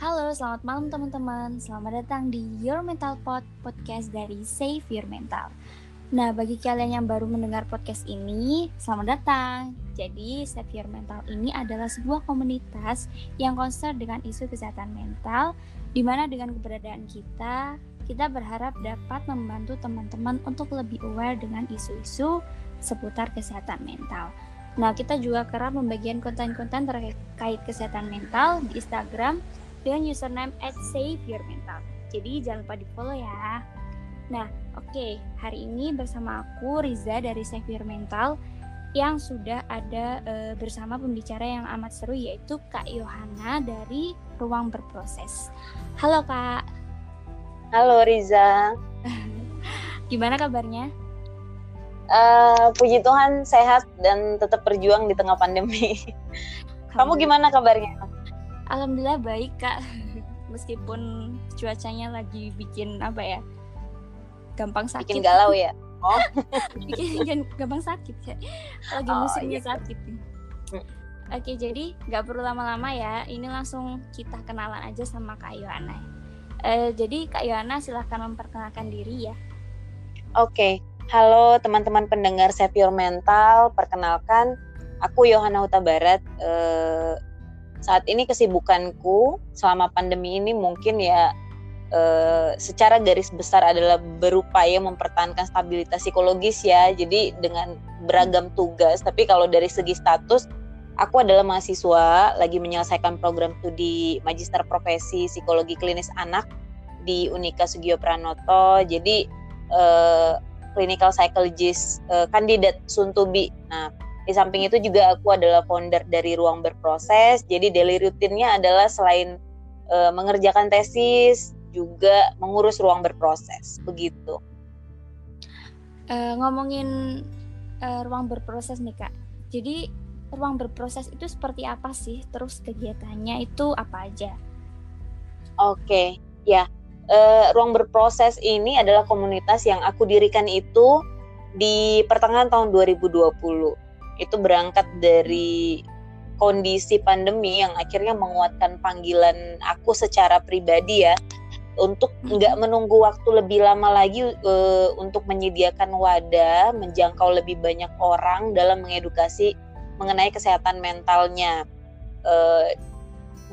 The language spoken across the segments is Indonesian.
Halo, selamat malam teman-teman. Selamat datang di Your Mental Pod, podcast dari Save Your Mental. Nah, bagi kalian yang baru mendengar podcast ini, selamat datang. Jadi, Save Your Mental ini adalah sebuah komunitas yang concern dengan isu kesehatan mental, di mana dengan keberadaan kita, kita berharap dapat membantu teman-teman untuk lebih aware dengan isu-isu seputar kesehatan mental. Nah, kita juga kerap membagikan konten-konten terkait kesehatan mental di Instagram dengan username saveyourmental. Jadi jangan lupa di follow ya. Nah, oke, okay. hari ini bersama aku Riza dari Save Your Mental yang sudah ada e, bersama pembicara yang amat seru yaitu Kak Yohana dari Ruang Berproses. Halo Kak. Halo Riza. Gimana kabarnya? Uh, puji Tuhan sehat dan tetap berjuang di tengah pandemi. Kamu gimana kabarnya? Alhamdulillah baik kak. Meskipun cuacanya lagi bikin apa ya? gampang sakit bikin galau ya oh bikin gampang sakit ya lagi oh, musimnya iya. sakit hmm. oke jadi nggak perlu lama-lama ya ini langsung kita kenalan aja sama kak Yohana uh, jadi kak Yohana silahkan memperkenalkan diri ya oke halo teman-teman pendengar Your Mental perkenalkan aku Yohana Huta Barat uh, saat ini kesibukanku selama pandemi ini mungkin ya uh, secara garis besar adalah berupaya mempertahankan stabilitas psikologis ya. Jadi dengan beragam tugas, tapi kalau dari segi status aku adalah mahasiswa lagi menyelesaikan program studi Magister Profesi Psikologi Klinis Anak di Unika Sugio Pranoto. Jadi uh, clinical psychologist uh, kandidat Suntubi. Nah, di samping itu juga aku adalah founder dari Ruang Berproses. Jadi daily rutinnya adalah selain uh, mengerjakan tesis, juga mengurus ruang berproses begitu. Uh, ngomongin uh, ruang berproses nih kak, jadi ruang berproses itu seperti apa sih? Terus kegiatannya itu apa aja? Oke, okay. ya uh, ruang berproses ini adalah komunitas yang aku dirikan itu di pertengahan tahun 2020. Itu berangkat dari kondisi pandemi yang akhirnya menguatkan panggilan aku secara pribadi ya untuk nggak menunggu waktu lebih lama lagi uh, untuk menyediakan wadah menjangkau lebih banyak orang dalam mengedukasi mengenai kesehatan mentalnya. Uh,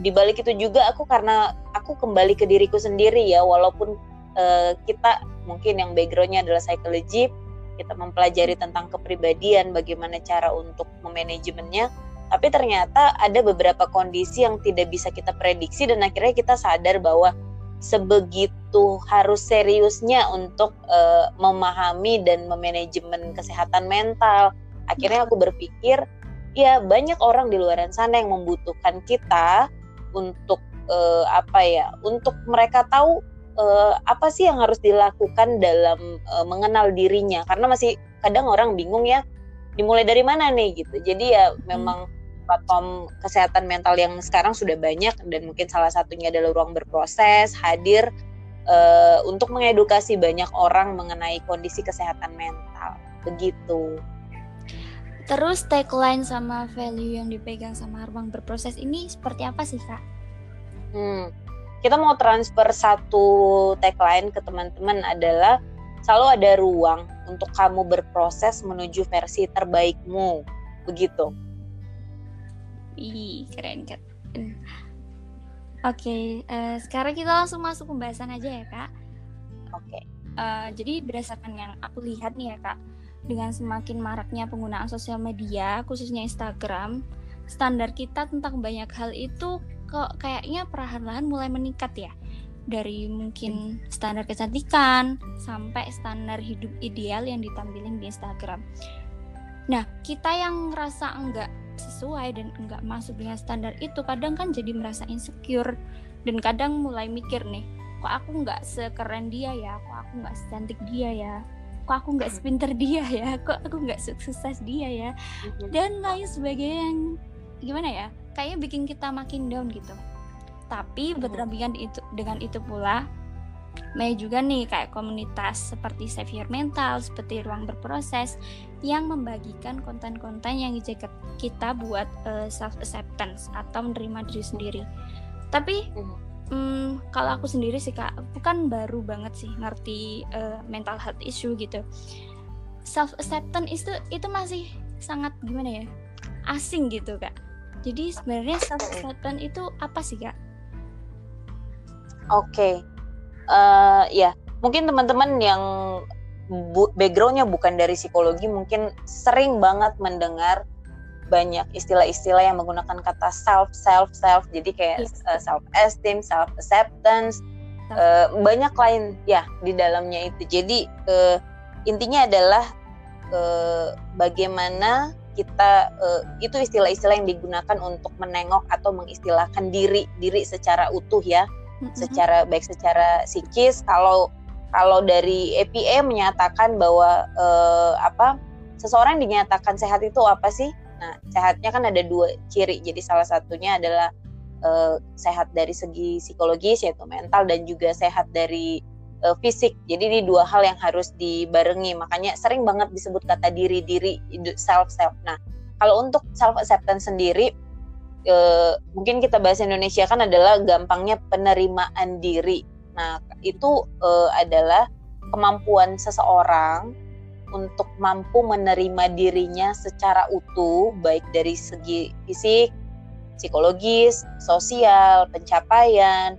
di balik itu juga aku karena aku kembali ke diriku sendiri ya walaupun uh, kita mungkin yang backgroundnya adalah psikologi kita mempelajari tentang kepribadian bagaimana cara untuk memanajemennya tapi ternyata ada beberapa kondisi yang tidak bisa kita prediksi dan akhirnya kita sadar bahwa sebegitu harus seriusnya untuk uh, memahami dan memanajemen kesehatan mental. Akhirnya aku berpikir, ya banyak orang di luar sana yang membutuhkan kita untuk uh, apa ya, untuk mereka tahu uh, apa sih yang harus dilakukan dalam uh, mengenal dirinya. Karena masih kadang orang bingung ya, dimulai dari mana nih gitu. Jadi ya hmm. memang platform kesehatan mental yang sekarang sudah banyak dan mungkin salah satunya adalah ruang berproses hadir uh, untuk mengedukasi banyak orang mengenai kondisi kesehatan mental begitu. Terus tagline sama value yang dipegang sama ruang berproses ini seperti apa sih kak? Hmm, kita mau transfer satu tagline ke teman-teman adalah selalu ada ruang untuk kamu berproses menuju versi terbaikmu begitu. Ih, keren keren. Oke, okay, uh, eh, sekarang kita langsung masuk pembahasan aja ya kak. Oke. Okay. Uh, jadi berdasarkan yang aku lihat nih ya kak, dengan semakin maraknya penggunaan sosial media, khususnya Instagram, standar kita tentang banyak hal itu kok kayaknya perlahan-lahan mulai meningkat ya. Dari mungkin standar kecantikan sampai standar hidup ideal yang ditampilin di Instagram. Nah, kita yang ngerasa enggak sesuai dan enggak masuk dengan standar itu kadang kan jadi merasa insecure dan kadang mulai mikir nih kok aku nggak sekeren dia ya? Kok aku nggak secantik dia ya? Kok aku nggak sepinter dia ya? Kok aku nggak sukses dia ya? Dan lain sebagainya yang gimana ya kayaknya bikin kita makin down gitu tapi berdampingan itu dengan itu pula banyak juga nih kayak komunitas seperti Save Your Mental, seperti Ruang Berproses yang membagikan konten-konten yang kita buat uh, eh, self acceptance atau menerima diri sendiri. Tapi hmm, kalau aku sendiri sih kak, bukan baru banget sih ngerti uh, mental health issue gitu. Self acceptance itu itu masih sangat gimana ya asing gitu kak. Jadi sebenarnya self acceptance itu apa sih kak? Oke, okay uh, ya mungkin teman-teman yang bu backgroundnya bukan dari psikologi mungkin sering banget mendengar banyak istilah-istilah yang menggunakan kata self self self jadi kayak yes. uh, self esteem self acceptance uh, banyak lain ya di dalamnya itu jadi uh, intinya adalah uh, bagaimana kita uh, itu istilah-istilah yang digunakan untuk menengok atau mengistilahkan diri diri secara utuh ya secara baik secara psikis kalau kalau dari EPA menyatakan bahwa eh, apa seseorang dinyatakan sehat itu apa sih? Nah, sehatnya kan ada dua ciri. Jadi salah satunya adalah eh, sehat dari segi psikologis yaitu mental dan juga sehat dari eh, fisik. Jadi ini dua hal yang harus dibarengi. Makanya sering banget disebut kata diri diri self self. Nah, kalau untuk self acceptance sendiri e, mungkin kita bahas Indonesia kan adalah gampangnya penerimaan diri. Nah, itu e, adalah kemampuan seseorang untuk mampu menerima dirinya secara utuh, baik dari segi fisik, psikologis, sosial, pencapaian,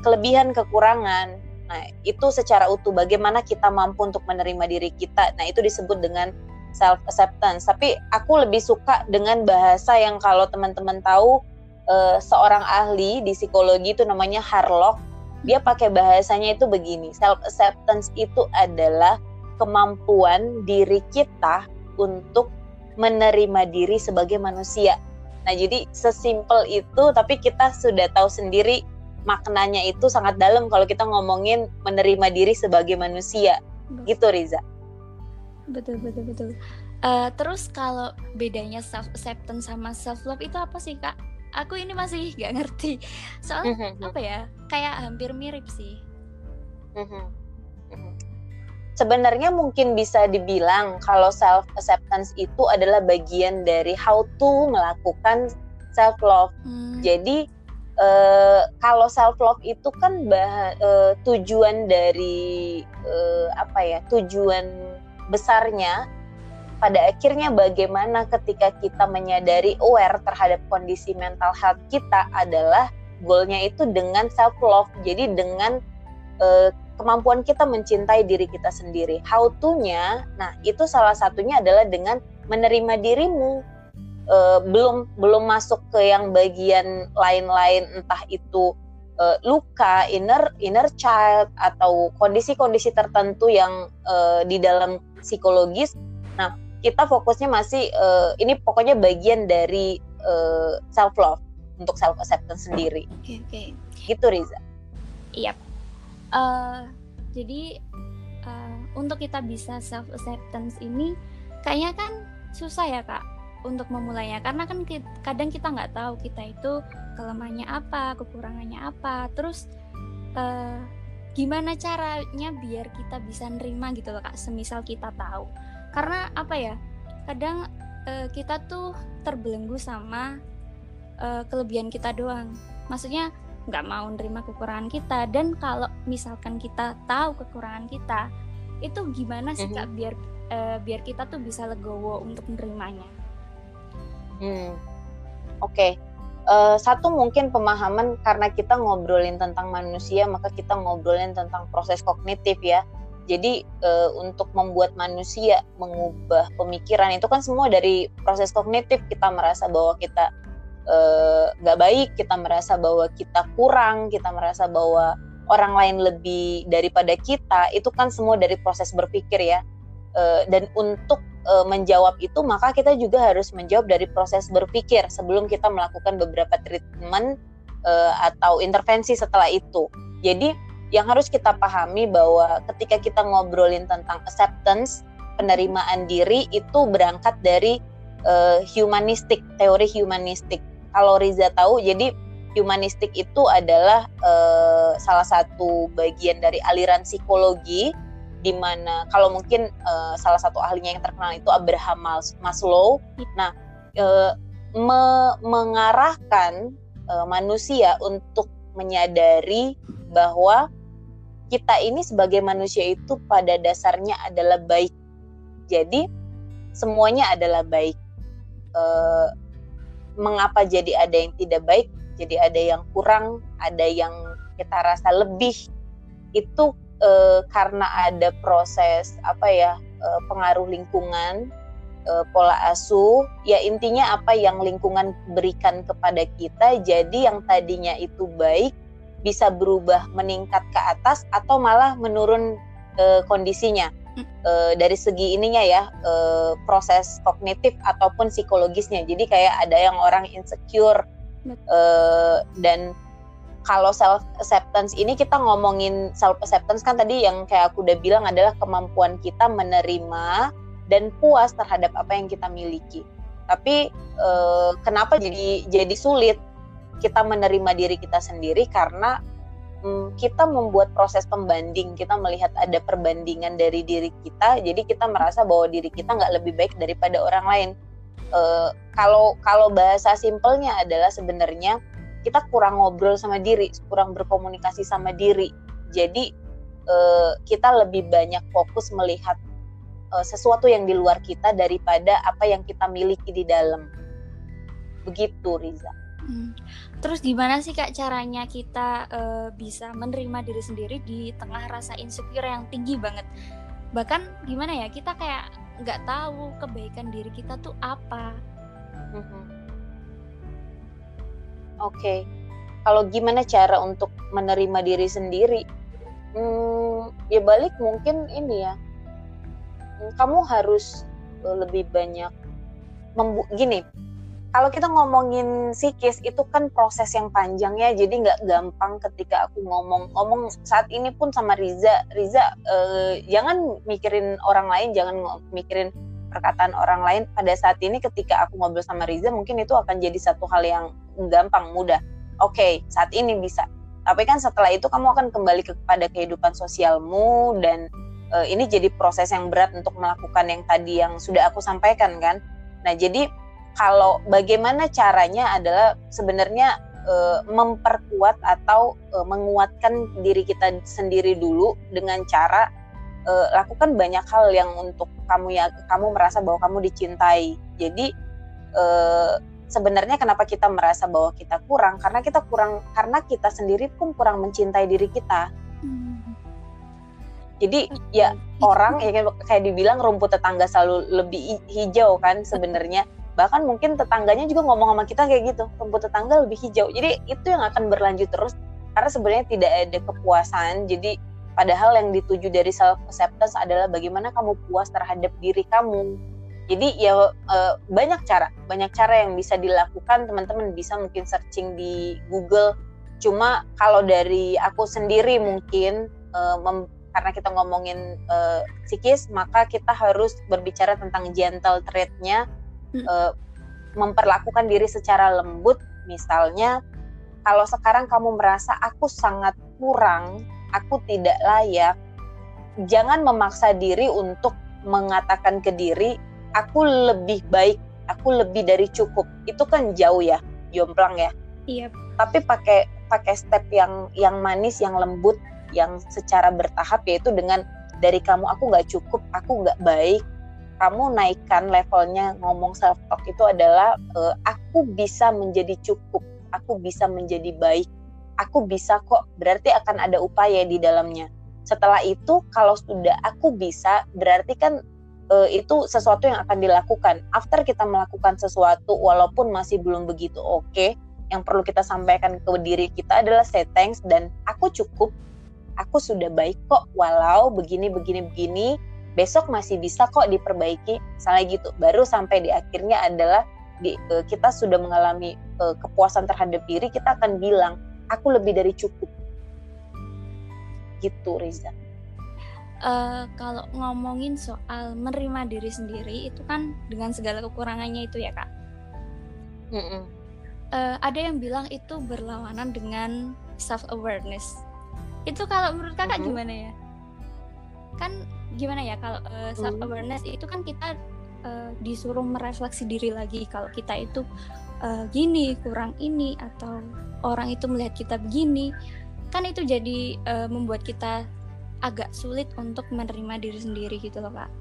kelebihan, kekurangan. Nah, itu secara utuh bagaimana kita mampu untuk menerima diri kita. Nah, itu disebut dengan self acceptance. Tapi aku lebih suka dengan bahasa yang kalau teman-teman tahu uh, seorang ahli di psikologi itu namanya Harlock. Dia pakai bahasanya itu begini. Self acceptance itu adalah kemampuan diri kita untuk menerima diri sebagai manusia. Nah, jadi sesimpel itu tapi kita sudah tahu sendiri maknanya itu sangat dalam kalau kita ngomongin menerima diri sebagai manusia. Gitu Riza betul betul betul uh, terus kalau bedanya self acceptance sama self love itu apa sih kak aku ini masih gak ngerti soalnya mm -hmm. apa ya kayak hampir mirip sih mm -hmm. sebenarnya mungkin bisa dibilang kalau self acceptance itu adalah bagian dari how to melakukan self love hmm. jadi uh, kalau self love itu kan bah, uh, tujuan dari uh, apa ya tujuan besarnya pada akhirnya bagaimana ketika kita menyadari aware terhadap kondisi mental health kita adalah goalnya itu dengan self love. Jadi dengan kemampuan kita mencintai diri kita sendiri. How to-nya nah itu salah satunya adalah dengan menerima dirimu uh, belum belum masuk ke yang bagian lain-lain entah itu uh, luka, inner inner child atau kondisi-kondisi tertentu yang uh, di dalam psikologis. Nah, kita fokusnya masih uh, ini pokoknya bagian dari uh, self love untuk self acceptance sendiri. Oke, okay, oke. Okay. Gitu Riza. Iya. Yep. Uh, jadi uh, untuk kita bisa self acceptance ini kayaknya kan susah ya, Kak untuk memulainya. Karena kan kita, kadang kita nggak tahu kita itu kelemahannya apa kekurangannya apa. Terus uh, gimana caranya biar kita bisa nerima gitu loh kak semisal kita tahu. Karena apa ya kadang uh, kita tuh terbelenggu sama uh, kelebihan kita doang. Maksudnya nggak mau nerima kekurangan kita. Dan kalau misalkan kita tahu kekurangan kita itu gimana sih kak mhm. biar uh, biar kita tuh bisa legowo untuk menerimanya Hmm. Oke. Okay. Uh, eh, satu mungkin pemahaman karena kita ngobrolin tentang manusia maka kita ngobrolin tentang proses kognitif ya. Jadi uh, untuk membuat manusia mengubah pemikiran itu kan semua dari proses kognitif kita merasa bahwa kita eh, nggak baik, kita merasa bahwa kita kurang, kita merasa bahwa orang lain lebih daripada kita itu kan semua dari proses berpikir ya. Uh, dan untuk e, menjawab itu maka kita juga harus menjawab dari proses berpikir sebelum kita melakukan beberapa treatment e, atau intervensi setelah itu. Jadi yang harus kita pahami bahwa ketika kita ngobrolin tentang acceptance, penerimaan diri itu berangkat dari e, humanistik, teori humanistik. Kalau Riza tahu, jadi humanistik itu adalah uh, salah satu bagian dari aliran psikologi di mana kalau mungkin uh, salah satu ahlinya yang terkenal itu Abraham Maslow. Nah, uh, me mengarahkan uh, manusia untuk menyadari bahwa kita ini sebagai manusia itu pada dasarnya adalah baik. Jadi semuanya adalah baik. Uh, mengapa jadi ada yang tidak baik? Jadi ada yang kurang, ada yang kita rasa lebih. Itu uh, karena ada proses apa ya uh, pengaruh lingkungan uh, pola asuh ya intinya apa yang lingkungan berikan kepada kita jadi yang tadinya itu baik bisa berubah meningkat ke atas atau malah menurun uh, kondisinya. Uh, dari segi ininya ya uh, proses kognitif ataupun psikologisnya. Jadi kayak ada yang orang insecure uh, dan kalau self acceptance ini kita ngomongin self acceptance kan tadi yang kayak aku udah bilang adalah kemampuan kita menerima dan puas terhadap apa yang kita miliki. Tapi eh, kenapa jadi jadi sulit kita menerima diri kita sendiri karena hmm, kita membuat proses pembanding, kita melihat ada perbandingan dari diri kita, jadi kita merasa bahwa diri kita nggak lebih baik daripada orang lain. Eh, kalau kalau bahasa simpelnya adalah sebenarnya kita kurang ngobrol sama diri, kurang berkomunikasi sama diri. Jadi uh, kita lebih banyak fokus melihat uh, sesuatu yang di luar kita daripada apa yang kita miliki di dalam. Begitu, Riza. Hmm. Terus gimana sih kak caranya kita uh, bisa menerima diri sendiri di tengah rasa insecure yang tinggi banget? Bahkan gimana ya kita kayak nggak tahu kebaikan diri kita tuh apa. Mm -hmm Oke. Okay. Kalau gimana cara untuk menerima diri sendiri? Hmm, ya balik mungkin ini ya. Hmm, kamu harus e, lebih banyak membu gini. Kalau kita ngomongin psikis itu kan proses yang panjang ya, jadi nggak gampang ketika aku ngomong ngomong saat ini pun sama Riza, Riza eh, jangan mikirin orang lain, jangan mikirin perkataan orang lain pada saat ini ketika aku ngobrol sama Riza mungkin itu akan jadi satu hal yang gampang mudah. Oke okay, saat ini bisa. Tapi kan setelah itu kamu akan kembali kepada kehidupan sosialmu dan uh, ini jadi proses yang berat untuk melakukan yang tadi yang sudah aku sampaikan kan? Nah jadi kalau bagaimana caranya adalah sebenarnya uh, memperkuat atau uh, menguatkan diri kita sendiri dulu dengan cara uh, lakukan banyak hal yang untuk kamu ya kamu merasa bahwa kamu dicintai. Jadi uh, sebenarnya kenapa kita merasa bahwa kita kurang? Karena kita kurang karena kita sendiri pun kurang mencintai diri kita. Hmm. jadi ya orang ya kayak dibilang rumput tetangga selalu lebih hijau kan sebenarnya. Bahkan mungkin tetangganya juga ngomong sama kita kayak gitu rumput tetangga lebih hijau. Jadi itu yang akan berlanjut terus. Karena sebenarnya tidak ada kepuasan. Jadi Padahal yang dituju dari self acceptance adalah bagaimana kamu puas terhadap diri kamu. Jadi ya e, banyak cara, banyak cara yang bisa dilakukan. Teman-teman bisa mungkin searching di Google. Cuma kalau dari aku sendiri mungkin e, mem, karena kita ngomongin e, psikis, maka kita harus berbicara tentang gentle trait-nya, hmm. memperlakukan diri secara lembut. Misalnya, kalau sekarang kamu merasa aku sangat kurang aku tidak layak, jangan memaksa diri untuk mengatakan ke diri, aku lebih baik, aku lebih dari cukup. Itu kan jauh ya, jomplang ya. Iya. Tapi pakai pakai step yang yang manis, yang lembut, yang secara bertahap yaitu dengan dari kamu aku nggak cukup, aku nggak baik, kamu naikkan levelnya ngomong self talk itu adalah uh, aku bisa menjadi cukup, aku bisa menjadi baik, aku bisa kok, berarti akan ada upaya di dalamnya. Setelah itu kalau sudah aku bisa, berarti kan e, itu sesuatu yang akan dilakukan. After kita melakukan sesuatu walaupun masih belum begitu oke, okay, yang perlu kita sampaikan ke diri kita adalah say thanks dan aku cukup, aku sudah baik kok walau begini begini begini, besok masih bisa kok diperbaiki. Misalnya gitu. Baru sampai di akhirnya adalah di, e, kita sudah mengalami e, kepuasan terhadap diri, kita akan bilang aku lebih dari cukup gitu Riza uh, kalau ngomongin soal menerima diri sendiri itu kan dengan segala kekurangannya itu ya kak mm -mm. uh, ada yang bilang itu berlawanan dengan self awareness. Itu kalau menurut kakak uh-huh. gimana ya? Kan gimana ya kalau uh, self awareness uh-huh. itu kan kita uh, disuruh merefleksi diri lagi kalau kita itu uh, gini kurang ini atau orang itu melihat kita begini kan itu jadi uh, membuat kita agak sulit untuk menerima diri sendiri gitu loh kak.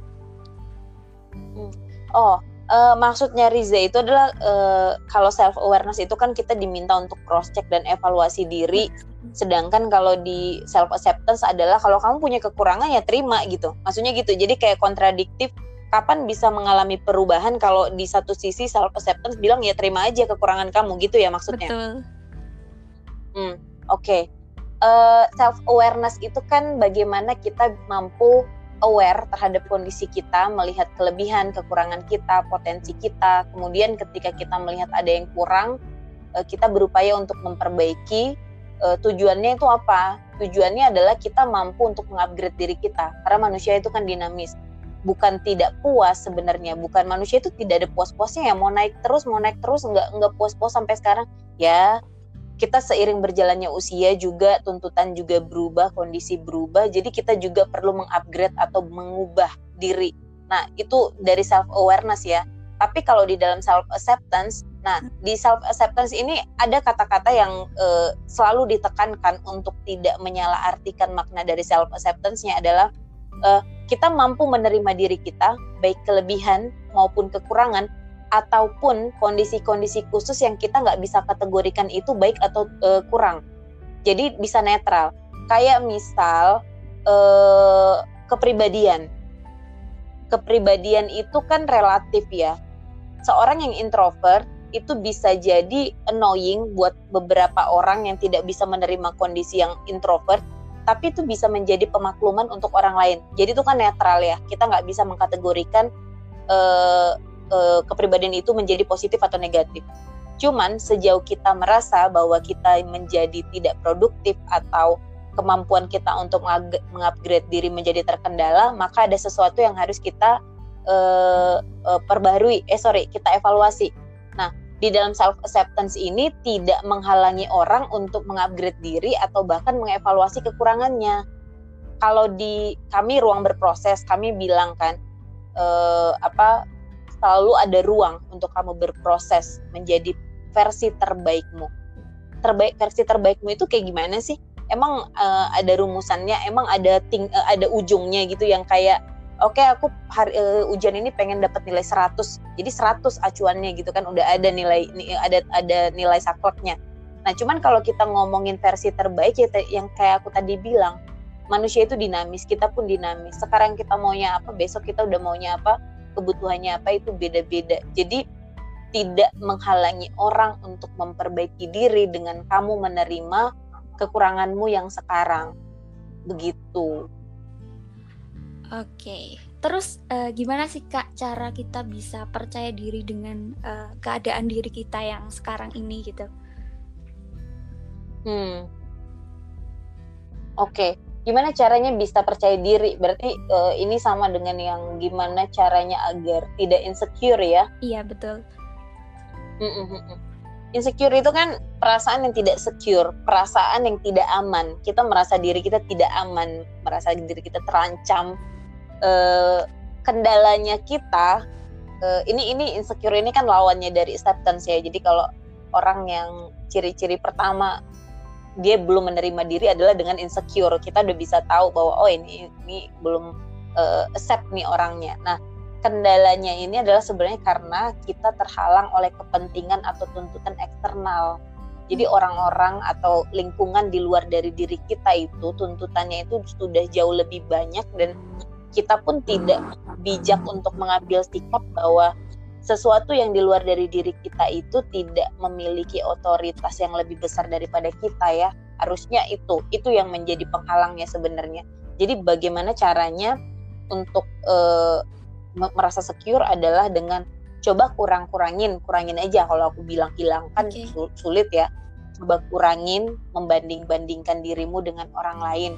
Hmm. Oh uh, maksudnya Riza itu adalah uh, kalau self awareness itu kan kita diminta untuk cross check dan evaluasi diri sedangkan kalau di self acceptance adalah kalau kamu punya kekurangan ya terima gitu maksudnya gitu jadi kayak kontradiktif kapan bisa mengalami perubahan kalau di satu sisi self acceptance bilang ya terima aja kekurangan kamu gitu ya maksudnya betul hmm oke okay. uh, eh, self awareness itu kan bagaimana kita mampu aware terhadap kondisi kita, melihat kelebihan, kekurangan kita, potensi kita. Kemudian ketika kita melihat ada yang kurang, eh, kita berupaya untuk memperbaiki. Eh, tujuannya itu apa? Tujuannya adalah kita mampu untuk mengupgrade diri kita. Karena manusia itu kan dinamis. Bukan tidak puas sebenarnya. Bukan manusia itu tidak ada puas-puasnya ya. Mau naik terus, mau naik terus, nggak nggak puas-puas sampai sekarang. Ya kita seiring berjalannya usia juga tuntutan juga berubah, kondisi berubah, jadi kita juga perlu mengupgrade atau mengubah diri. Nah, itu dari self awareness ya. Tapi kalau di dalam self acceptance, nah di self acceptance ini ada kata-kata yang uh, selalu ditekankan untuk tidak menyalahartikan makna dari self acceptance-nya adalah uh, kita mampu menerima diri kita, baik kelebihan maupun kekurangan ataupun kondisi-kondisi khusus yang kita nggak bisa kategorikan itu baik atau e, kurang. Jadi bisa netral. Kayak misal e, kepribadian. Kepribadian itu kan relatif ya. Seorang yang introvert itu bisa jadi annoying buat beberapa orang yang tidak bisa menerima kondisi yang introvert, tapi itu bisa menjadi pemakluman untuk orang lain. Jadi itu kan netral ya. Kita nggak bisa mengkategorikan uh, uh, kepribadian itu menjadi positif atau negatif. Cuman sejauh kita merasa bahwa kita menjadi tidak produktif atau kemampuan kita untuk mengupgrade diri menjadi terkendala, maka ada sesuatu yang harus kita uh, uh, perbarui. Eh sorry, kita evaluasi. Nah, di dalam self acceptance ini tidak menghalangi orang untuk mengupgrade diri atau bahkan mengevaluasi kekurangannya. Kalau di kami ruang berproses, kami bilang kan uh, apa selalu ada ruang untuk kamu berproses menjadi versi terbaikmu. Terbaik versi terbaikmu itu kayak gimana sih? Emang uh, ada rumusannya, emang ada ting uh, ada ujungnya gitu yang kayak oke okay, aku hari uh, ujian ini pengen dapat nilai 100. Jadi 100 acuannya gitu kan udah ada nilai ada ada nilai sakleknya. Nah, cuman kalau kita ngomongin versi terbaik ya yang kayak aku tadi bilang, manusia itu dinamis, kita pun dinamis. Sekarang kita maunya apa, besok kita udah maunya apa, kebutuhannya apa itu beda-beda. Jadi tidak menghalangi orang untuk memperbaiki diri dengan kamu menerima kekuranganmu yang sekarang. Begitu. Oke. Terus uh, gimana sih Kak cara kita bisa percaya diri dengan uh, keadaan diri kita yang sekarang ini gitu? Hmm. Oke. Okay gimana caranya bisa percaya diri? Berarti uh, ini sama dengan yang gimana caranya agar tidak insecure ya? Iya betul. Insecure itu kan perasaan yang tidak secure perasaan yang tidak aman. Kita merasa diri kita tidak aman merasa diri kita terancam. Uh, kendalanya kita uh, ini ini insecure ini kan lawannya dari acceptance ya. Jadi kalau orang yang ciri-ciri pertama dia belum menerima diri adalah dengan insecure. Kita udah bisa tahu bahwa oh ini ini belum uh, accept nih orangnya. Nah kendalanya ini adalah sebenarnya karena kita terhalang oleh kepentingan atau tuntutan eksternal. Jadi orang-orang atau lingkungan di luar dari diri kita itu tuntutannya itu sudah jauh lebih banyak dan kita pun tidak bijak untuk mengambil sikap bahwa sesuatu yang di luar dari diri kita itu tidak memiliki otoritas yang lebih besar daripada kita ya. Harusnya itu itu yang menjadi penghalangnya sebenarnya. Jadi bagaimana caranya untuk uh, merasa secure adalah dengan coba kurang-kurangin kurangin aja. Kalau aku bilang hilang kan okay. sulit ya. Coba kurangin membanding-bandingkan dirimu dengan orang lain.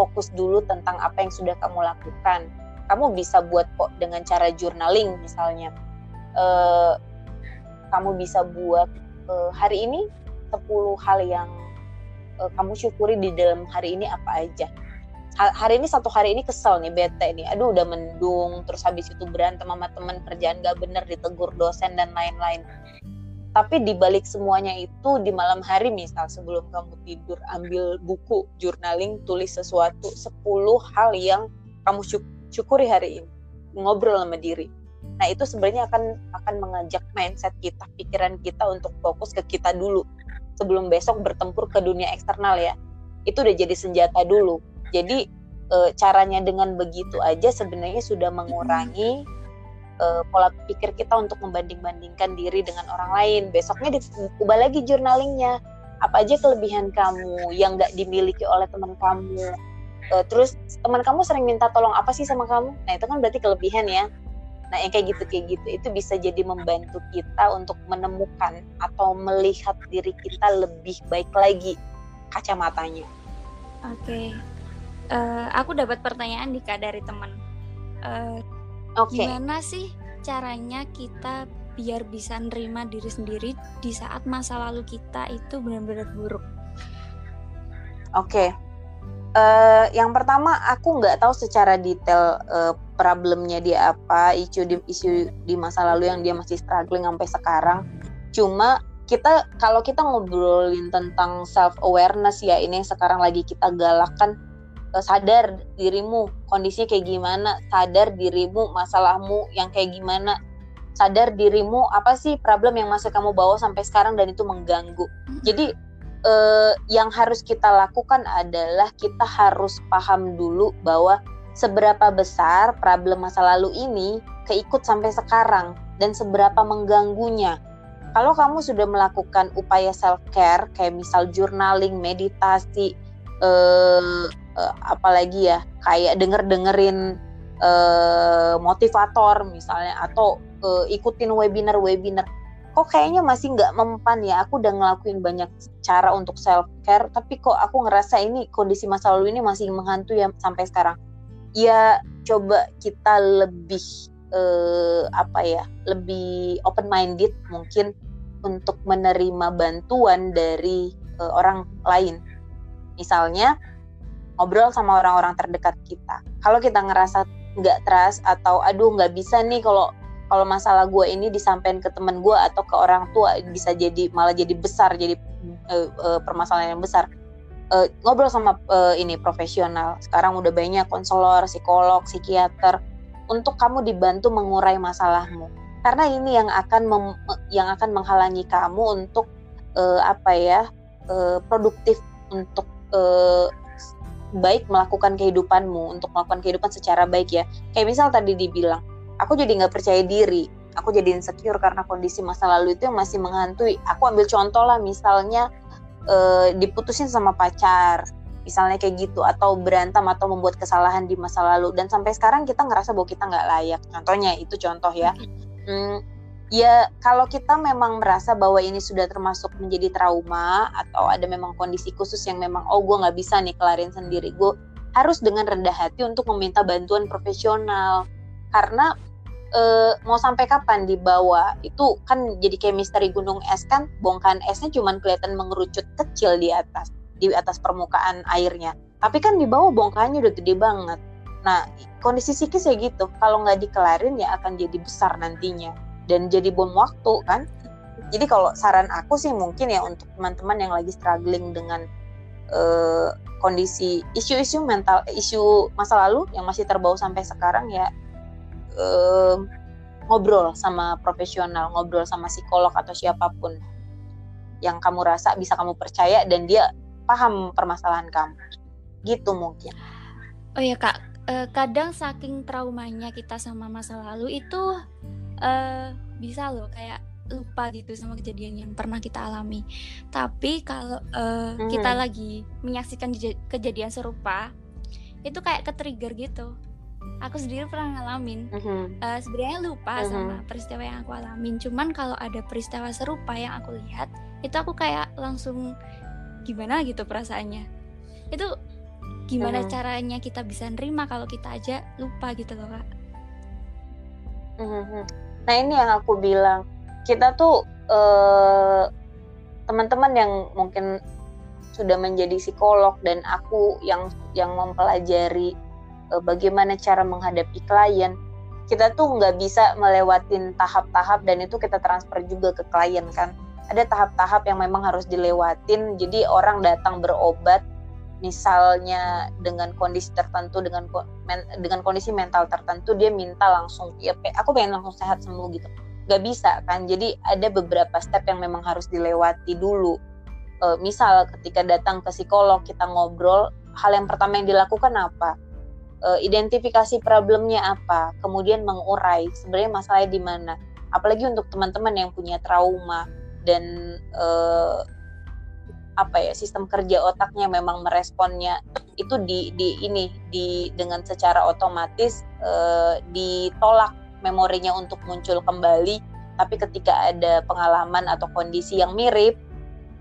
Fokus dulu tentang apa yang sudah kamu lakukan. Kamu bisa buat kok dengan cara journaling misalnya uh, kamu bisa buat uh, hari ini 10 hal yang uh, kamu syukuri di dalam hari ini apa aja. Hari ini satu hari ini kesel nih bete nih. Aduh udah mendung terus habis itu berantem sama teman kerjaan gak bener ditegur dosen dan lain-lain. Tapi di balik semuanya itu di malam hari misal sebelum kamu tidur ambil buku journaling tulis sesuatu 10 hal yang kamu syukuri hari ini. Ngobrol sama diri nah itu sebenarnya akan akan mengajak mindset kita pikiran kita untuk fokus ke kita dulu sebelum besok bertempur ke dunia eksternal ya itu udah jadi senjata dulu jadi e, caranya dengan begitu aja sebenarnya sudah mengurangi e, pola pikir kita untuk membanding-bandingkan diri dengan orang lain. Besoknya diubah lagi journalingnya. Apa aja kelebihan kamu yang nggak dimiliki oleh teman kamu. E, terus teman kamu sering minta tolong apa sih sama kamu? Nah itu kan berarti kelebihan ya. Nah yang kayak gitu kayak gitu itu bisa jadi membantu kita untuk menemukan atau melihat diri kita lebih baik lagi kacamatanya. Oke, uh, aku dapat pertanyaan Dika dari teman. Uh, okay. Gimana sih caranya kita biar bisa nerima diri sendiri di saat masa lalu kita itu benar-benar buruk? Oke. Okay. Uh, yang pertama aku nggak tahu secara detail uh, problemnya dia apa, isu di isu di masa lalu yang dia masih struggling sampai sekarang. Cuma kita kalau kita ngobrolin tentang self awareness ya ini yang sekarang lagi kita galakkan Eh, sadar dirimu kondisinya kayak gimana sadar dirimu masalahmu yang kayak gimana sadar dirimu apa sih problem yang masih kamu bawa sampai sekarang dan itu mengganggu jadi eh, yang harus kita lakukan adalah kita harus paham dulu bahwa seberapa besar problem masa lalu ini keikut sampai sekarang dan seberapa mengganggunya. Kalau kamu sudah melakukan upaya self care kayak misal journaling meditasi eh, uh, apalagi ya kayak denger dengerin uh, motivator misalnya atau uh, ikutin webinar webinar kok kayaknya masih nggak mempan ya aku udah ngelakuin banyak cara untuk self care tapi kok aku ngerasa ini kondisi masa lalu ini masih menghantui ya sampai sekarang ya coba kita lebih uh, apa ya lebih open minded mungkin untuk menerima bantuan dari uh, orang lain misalnya ngobrol sama orang-orang terdekat kita. Kalau kita ngerasa nggak trust atau aduh nggak bisa nih kalau kalau masalah gue ini disampaikan ke temen gue atau ke orang tua bisa jadi malah jadi besar jadi uh, uh, permasalahan yang besar uh, ngobrol sama uh, ini profesional. Sekarang udah banyak konselor psikolog psikiater untuk kamu dibantu mengurai masalahmu. Karena ini yang akan mem, yang akan menghalangi kamu untuk uh, apa ya uh, produktif untuk uh, baik melakukan kehidupanmu untuk melakukan kehidupan secara baik ya. Kayak misal tadi dibilang aku jadi nggak percaya diri. Aku jadi insecure karena kondisi masa lalu itu yang masih menghantui. Aku ambil contoh lah misalnya e, diputusin sama pacar misalnya kayak gitu atau berantem atau membuat kesalahan di masa lalu. Dan sampai sekarang kita ngerasa bahwa kita nggak layak. Contohnya itu contoh ya. Hmm, ya kalau kita memang merasa bahwa ini sudah termasuk menjadi trauma atau ada memang kondisi khusus yang memang oh gue nggak bisa nih kelarin sendiri gue harus dengan rendah hati untuk meminta bantuan profesional. Karena e, mau sampai kapan dibawa? Itu kan jadi kayak misteri gunung es kan? Bongkahan esnya cuma kelihatan mengerucut kecil di atas di atas permukaan airnya. Tapi kan di bawah bongkahannya udah gede banget. Nah kondisi psikis ya gitu. Kalau nggak dikelarin ya akan jadi besar nantinya. Dan jadi bom waktu kan? Jadi kalau saran aku sih mungkin ya untuk teman-teman yang lagi struggling dengan uh, kondisi isu-isu mental isu masa lalu yang masih terbawa sampai sekarang ya ngobrol sama profesional ngobrol sama psikolog atau siapa pun yang kamu rasa bisa kamu percaya dan dia paham permasalahan kamu gitu mungkin oh ya kak eh, kadang saking traumanya kita sama masa lalu itu uh, bisa loh kayak lupa gitu sama kejadian yang pernah kita alami. Tapi kalau uh, hmm. kita lagi menyaksikan kejadian serupa, itu kayak ke trigger gitu. Aku sendiri pernah ngalamin. hmm Uh, Sebenarnya lupa hmm sama peristiwa yang aku alamin. Cuman kalau ada peristiwa serupa yang aku lihat, itu aku kayak langsung gimana gitu perasaannya. Itu gimana hmm caranya kita bisa nerima kalau kita aja lupa gitu loh kak. hmm Nah ini yang aku bilang kita tuh uh, teman-teman yang mungkin sudah menjadi psikolog dan aku yang yang mempelajari uh, bagaimana cara menghadapi klien. Kita tuh nggak bisa melewatin tahap-tahap dan itu kita transfer juga ke klien kan. Ada tahap-tahap yang memang harus dilewatin. Jadi orang datang berobat misalnya dengan kondisi tertentu dengan dengan kondisi mental tertentu dia minta langsung ya aku pengen langsung sehat sembuh gitu. Nggak bisa kan. Jadi ada beberapa step yang memang harus dilewati dulu. E, misal ketika datang ke psikolog kita ngobrol hal yang pertama yang dilakukan apa identifikasi problemnya apa kemudian mengurai sebenarnya masalahnya di mana. Apalagi untuk teman-teman yang punya trauma dan e, apa ya sistem kerja otaknya memang meresponnya itu di di ini di dengan secara otomatis e, ditolak memorinya untuk muncul kembali. Tapi ketika ada pengalaman atau kondisi yang mirip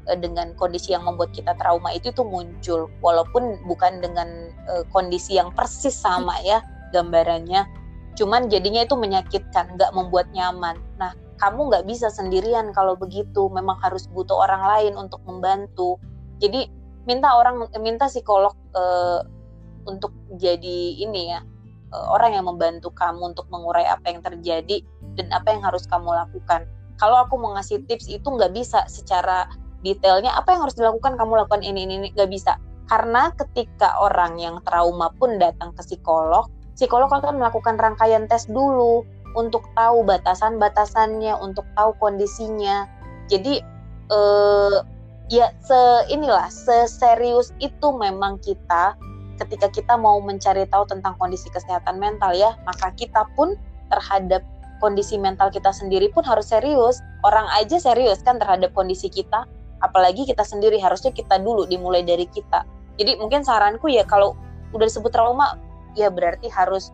e, dengan kondisi yang membuat kita trauma itu tuh muncul. Walaupun bukan dengan e, kondisi yang persis sama ya gambarannya cuman jadinya itu menyakitkan nggak membuat nyaman. Nah kamu nggak bisa sendirian kalau begitu. Memang harus butuh orang lain untuk membantu. Jadi minta orang minta psikolog uh, untuk jadi ini ya uh, orang yang membantu kamu untuk mengurai apa yang terjadi dan apa yang harus kamu lakukan. Kalau aku mau ngasih tips itu nggak bisa secara detailnya apa yang harus dilakukan kamu lakukan ini ini nggak bisa karena ketika orang yang trauma pun datang ke psikolog psikolog akan melakukan rangkaian tes dulu untuk tahu batasan-batasannya, untuk tahu kondisinya. Jadi eh, ya se inilah seserius itu memang kita ketika kita mau mencari tahu tentang kondisi kesehatan mental ya, maka kita pun terhadap kondisi mental kita sendiri pun harus serius. Orang aja serius kan terhadap kondisi kita, apalagi kita sendiri harusnya kita dulu dimulai dari kita. Jadi mungkin saranku ya kalau udah disebut trauma ya berarti harus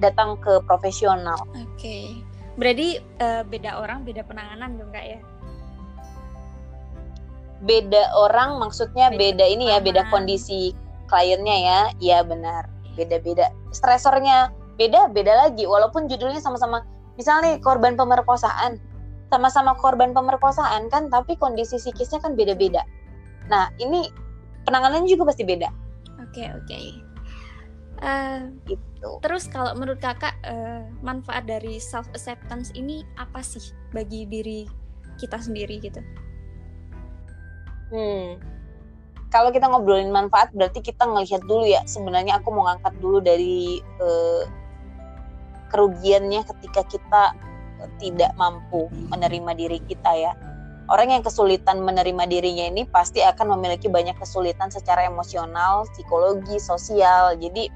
datang ke profesional. Oke, okay. berarti uh, beda orang beda penanganan dong kak ya? Beda orang maksudnya beda, beda ini ya, beda kondisi kliennya ya, iya benar, beda-beda. Stresornya beda, beda lagi. Walaupun judulnya sama-sama, misalnya korban pemerkosaan, sama-sama korban pemerkosaan kan, tapi kondisi psikisnya kan beda-beda. Nah ini penanganannya juga pasti beda. Oke okay, oke. Okay. Uh, gitu gitu. Terus kalau menurut kakak uh, manfaat dari self acceptance ini apa sih bagi diri kita sendiri gitu? Hmm, kalau kita ngobrolin manfaat berarti kita ngelihat dulu ya sebenarnya aku mau ngangkat dulu dari uh, kerugiannya ketika kita tidak mampu menerima diri kita ya. Orang yang kesulitan menerima dirinya ini pasti akan memiliki banyak kesulitan secara emosional, psikologi, sosial. Jadi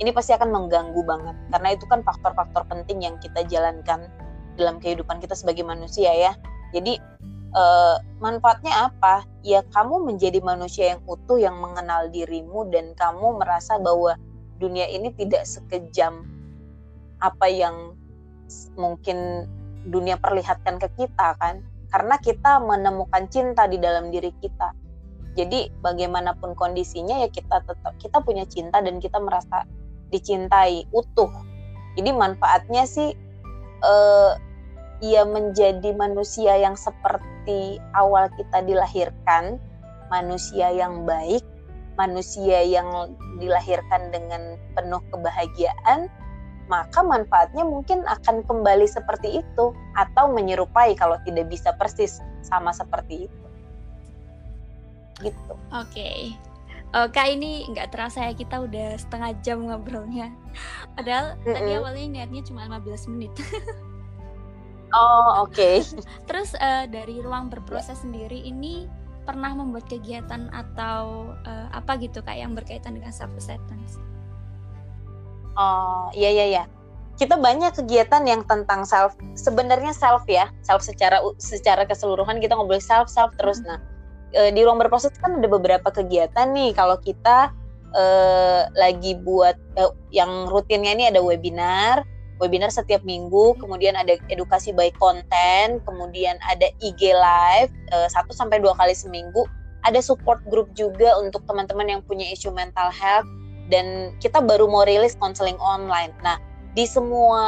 ini pasti akan mengganggu banget karena itu kan faktor-faktor penting yang kita jalankan dalam kehidupan kita sebagai manusia ya. Jadi eh, manfaatnya apa? Ya kamu menjadi manusia yang utuh yang mengenal dirimu dan kamu merasa bahwa dunia ini tidak sekejam apa yang mungkin dunia perlihatkan ke kita kan. Karena kita menemukan cinta di dalam diri kita. Jadi bagaimanapun kondisinya ya kita tetap kita punya cinta dan kita merasa dicintai utuh. Jadi manfaatnya sih uh, ia menjadi manusia yang seperti awal kita dilahirkan, manusia yang baik, manusia yang dilahirkan dengan penuh kebahagiaan, maka manfaatnya mungkin akan kembali seperti itu atau menyerupai kalau tidak bisa persis sama seperti itu. Gitu. Oke. Okay. Uh, Kak ini nggak terasa ya kita udah setengah jam ngobrolnya. Padahal mm -hmm. tadi awalnya niatnya cuma 15 menit. oh oke. Okay. Terus uh, dari ruang berproses yeah. sendiri ini pernah membuat kegiatan atau uh, apa gitu kak yang berkaitan dengan self acceptance? Oh iya iya iya. Kita banyak kegiatan yang tentang self. Sebenarnya self ya, self secara secara keseluruhan kita ngobrol self self terus. Mm -hmm. Nah e, di ruang berproses kan ada beberapa kegiatan nih kalau kita e, lagi buat e, yang rutinnya ini ada webinar webinar setiap minggu kemudian ada edukasi by konten kemudian ada IG live satu sampai dua kali seminggu ada support group juga untuk teman-teman yang punya isu mental health dan kita baru mau rilis konseling online nah di semua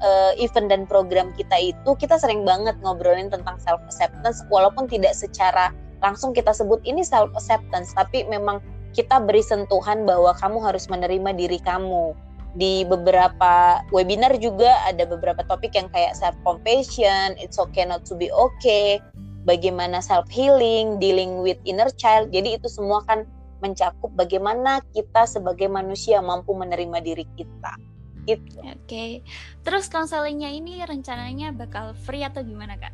uh, event dan program kita itu kita sering banget ngobrolin tentang self acceptance walaupun tidak secara langsung kita sebut ini self acceptance tapi memang kita beri sentuhan bahwa kamu harus menerima diri kamu di beberapa webinar juga ada beberapa topik yang kayak self compassion, it's okay not to be okay, bagaimana self healing, dealing with inner child. Jadi itu semua kan mencakup bagaimana kita sebagai manusia mampu menerima diri kita. Gitu. Oke. Okay. Terus konselingnya ini rencananya bakal free atau gimana, Kak?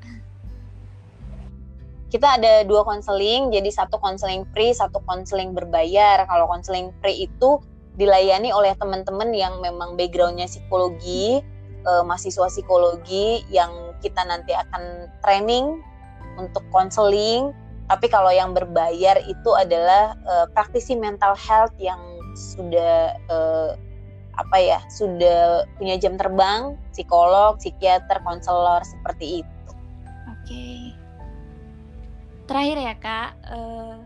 Kita ada dua konseling, jadi satu konseling free, satu konseling berbayar. Kalau konseling free itu dilayani oleh teman-teman yang memang backgroundnya psikologi, uh, mahasiswa psikologi yang kita nanti akan training untuk konseling. Tapi kalau yang berbayar itu adalah uh, praktisi mental health yang sudah uh, apa ya sudah punya jam terbang, psikolog, psikiater, konselor seperti itu. Oke. Okay. Terakhir ya kak, uh,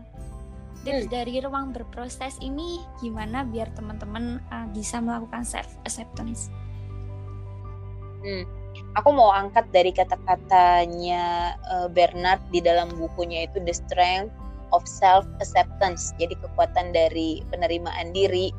tips hmm. dari ruang berproses ini gimana biar teman-teman uh, bisa melakukan self acceptance? Hmm. Aku mau angkat dari kata-katanya uh, Bernard di dalam bukunya itu The Strength of Self Acceptance. Jadi kekuatan dari penerimaan diri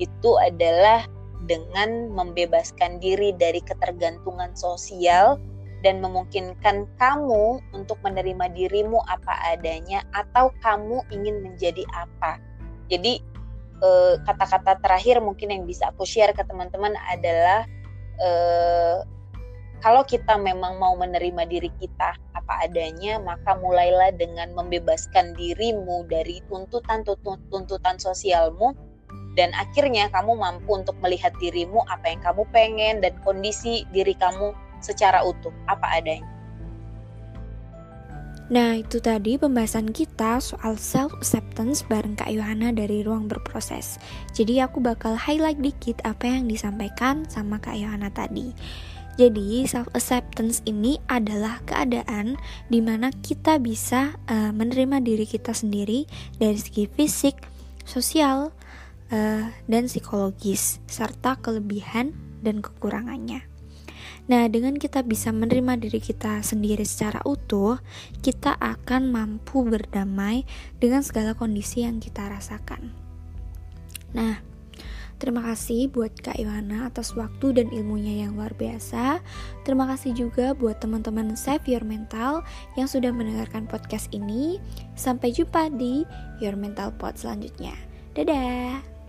itu adalah dengan membebaskan diri dari ketergantungan sosial dan memungkinkan kamu untuk menerima dirimu apa adanya atau kamu ingin menjadi apa. Jadi eh, kata-kata terakhir mungkin yang bisa aku share ke teman-teman adalah eh, kalau kita memang mau menerima diri kita apa adanya, maka mulailah dengan membebaskan dirimu dari tuntutan-tuntutan sosialmu dan akhirnya kamu mampu untuk melihat dirimu apa yang kamu pengen dan kondisi diri kamu secara utuh apa adanya. Nah, itu tadi pembahasan kita soal self acceptance bareng Kak Yohana dari Ruang Berproses. Jadi aku bakal highlight dikit apa yang disampaikan sama Kak Yohana tadi. Jadi, self acceptance ini adalah keadaan di mana kita bisa uh, menerima diri kita sendiri dari segi fisik, sosial, uh, dan psikologis serta kelebihan dan kekurangannya. Nah, dengan kita bisa menerima diri kita sendiri secara utuh, kita akan mampu berdamai dengan segala kondisi yang kita rasakan. Nah, terima kasih buat Kak Iwana atas waktu dan ilmunya yang luar biasa. Terima kasih juga buat teman-teman Save Your Mental yang sudah mendengarkan podcast ini. Sampai jumpa di Your Mental Pod selanjutnya. Dadah!